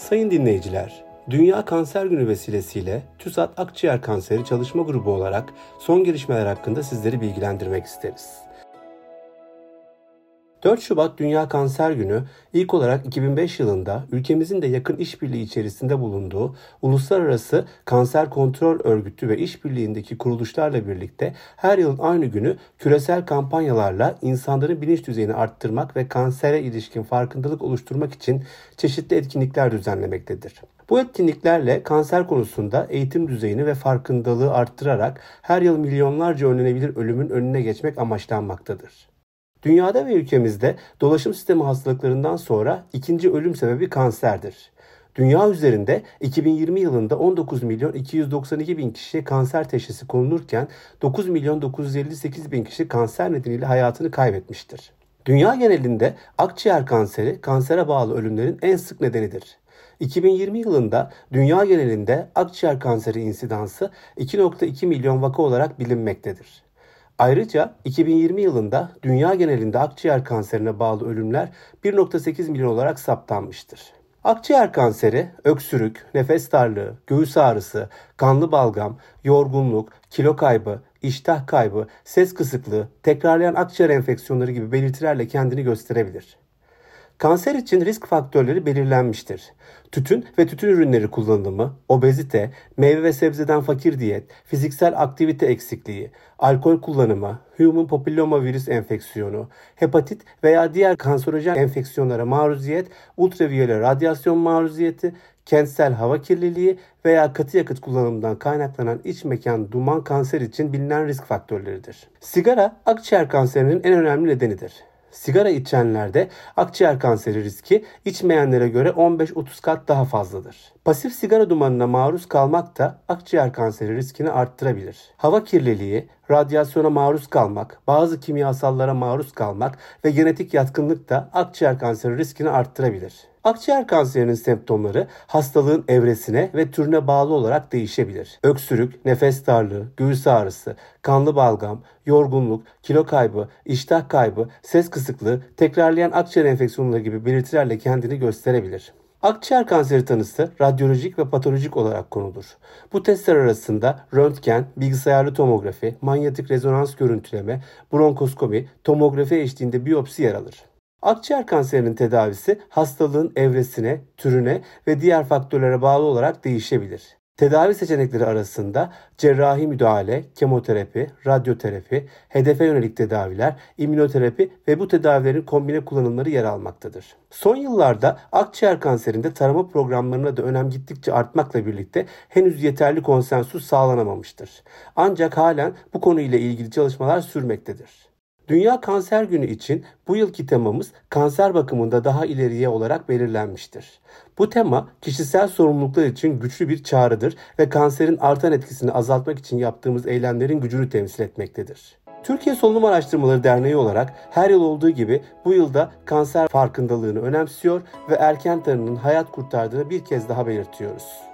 Sayın dinleyiciler, Dünya Kanser Günü vesilesiyle TÜSAT Akciğer Kanseri Çalışma Grubu olarak son gelişmeler hakkında sizleri bilgilendirmek isteriz. 4 Şubat Dünya Kanser Günü ilk olarak 2005 yılında ülkemizin de yakın işbirliği içerisinde bulunduğu Uluslararası Kanser Kontrol Örgütü ve işbirliğindeki kuruluşlarla birlikte her yılın aynı günü küresel kampanyalarla insanların bilinç düzeyini arttırmak ve kansere ilişkin farkındalık oluşturmak için çeşitli etkinlikler düzenlemektedir. Bu etkinliklerle kanser konusunda eğitim düzeyini ve farkındalığı arttırarak her yıl milyonlarca önlenebilir ölümün önüne geçmek amaçlanmaktadır. Dünyada ve ülkemizde dolaşım sistemi hastalıklarından sonra ikinci ölüm sebebi kanserdir. Dünya üzerinde 2020 yılında 19 milyon 292 bin kişiye kanser teşhisi konulurken 9 milyon 958 bin kişi kanser nedeniyle hayatını kaybetmiştir. Dünya genelinde akciğer kanseri kansere bağlı ölümlerin en sık nedenidir. 2020 yılında dünya genelinde akciğer kanseri insidansı 2.2 milyon vaka olarak bilinmektedir. Ayrıca 2020 yılında dünya genelinde akciğer kanserine bağlı ölümler 1.8 milyon olarak saptanmıştır. Akciğer kanseri, öksürük, nefes darlığı, göğüs ağrısı, kanlı balgam, yorgunluk, kilo kaybı, iştah kaybı, ses kısıklığı, tekrarlayan akciğer enfeksiyonları gibi belirtilerle kendini gösterebilir. Kanser için risk faktörleri belirlenmiştir. Tütün ve tütün ürünleri kullanımı, obezite, meyve ve sebzeden fakir diyet, fiziksel aktivite eksikliği, alkol kullanımı, human papilloma virüs enfeksiyonu, hepatit veya diğer kanserojen enfeksiyonlara maruziyet, ultraviyole radyasyon maruziyeti, kentsel hava kirliliği veya katı yakıt kullanımından kaynaklanan iç mekan duman kanser için bilinen risk faktörleridir. Sigara akciğer kanserinin en önemli nedenidir. Sigara içenlerde akciğer kanseri riski içmeyenlere göre 15-30 kat daha fazladır. Pasif sigara dumanına maruz kalmak da akciğer kanseri riskini arttırabilir. Hava kirliliği, radyasyona maruz kalmak, bazı kimyasallara maruz kalmak ve genetik yatkınlık da akciğer kanseri riskini arttırabilir. Akciğer kanserinin semptomları hastalığın evresine ve türüne bağlı olarak değişebilir. Öksürük, nefes darlığı, göğüs ağrısı, kanlı balgam, yorgunluk, kilo kaybı, iştah kaybı, ses kısıklığı, tekrarlayan akciğer enfeksiyonları gibi belirtilerle kendini gösterebilir. Akciğer kanseri tanısı radyolojik ve patolojik olarak konulur. Bu testler arasında röntgen, bilgisayarlı tomografi, manyetik rezonans görüntüleme, bronkoskopi, tomografi eşliğinde biyopsi yer alır. Akciğer kanserinin tedavisi hastalığın evresine, türüne ve diğer faktörlere bağlı olarak değişebilir. Tedavi seçenekleri arasında cerrahi müdahale, kemoterapi, radyoterapi, hedefe yönelik tedaviler, immünoterapi ve bu tedavilerin kombine kullanımları yer almaktadır. Son yıllarda akciğer kanserinde tarama programlarına da önem gittikçe artmakla birlikte henüz yeterli konsensus sağlanamamıştır. Ancak halen bu konuyla ilgili çalışmalar sürmektedir. Dünya Kanser Günü için bu yılki temamız kanser bakımında daha ileriye olarak belirlenmiştir. Bu tema kişisel sorumluluklar için güçlü bir çağrıdır ve kanserin artan etkisini azaltmak için yaptığımız eylemlerin gücünü temsil etmektedir. Türkiye Solunum Araştırmaları Derneği olarak her yıl olduğu gibi bu yılda kanser farkındalığını önemsiyor ve erken tanının hayat kurtardığını bir kez daha belirtiyoruz.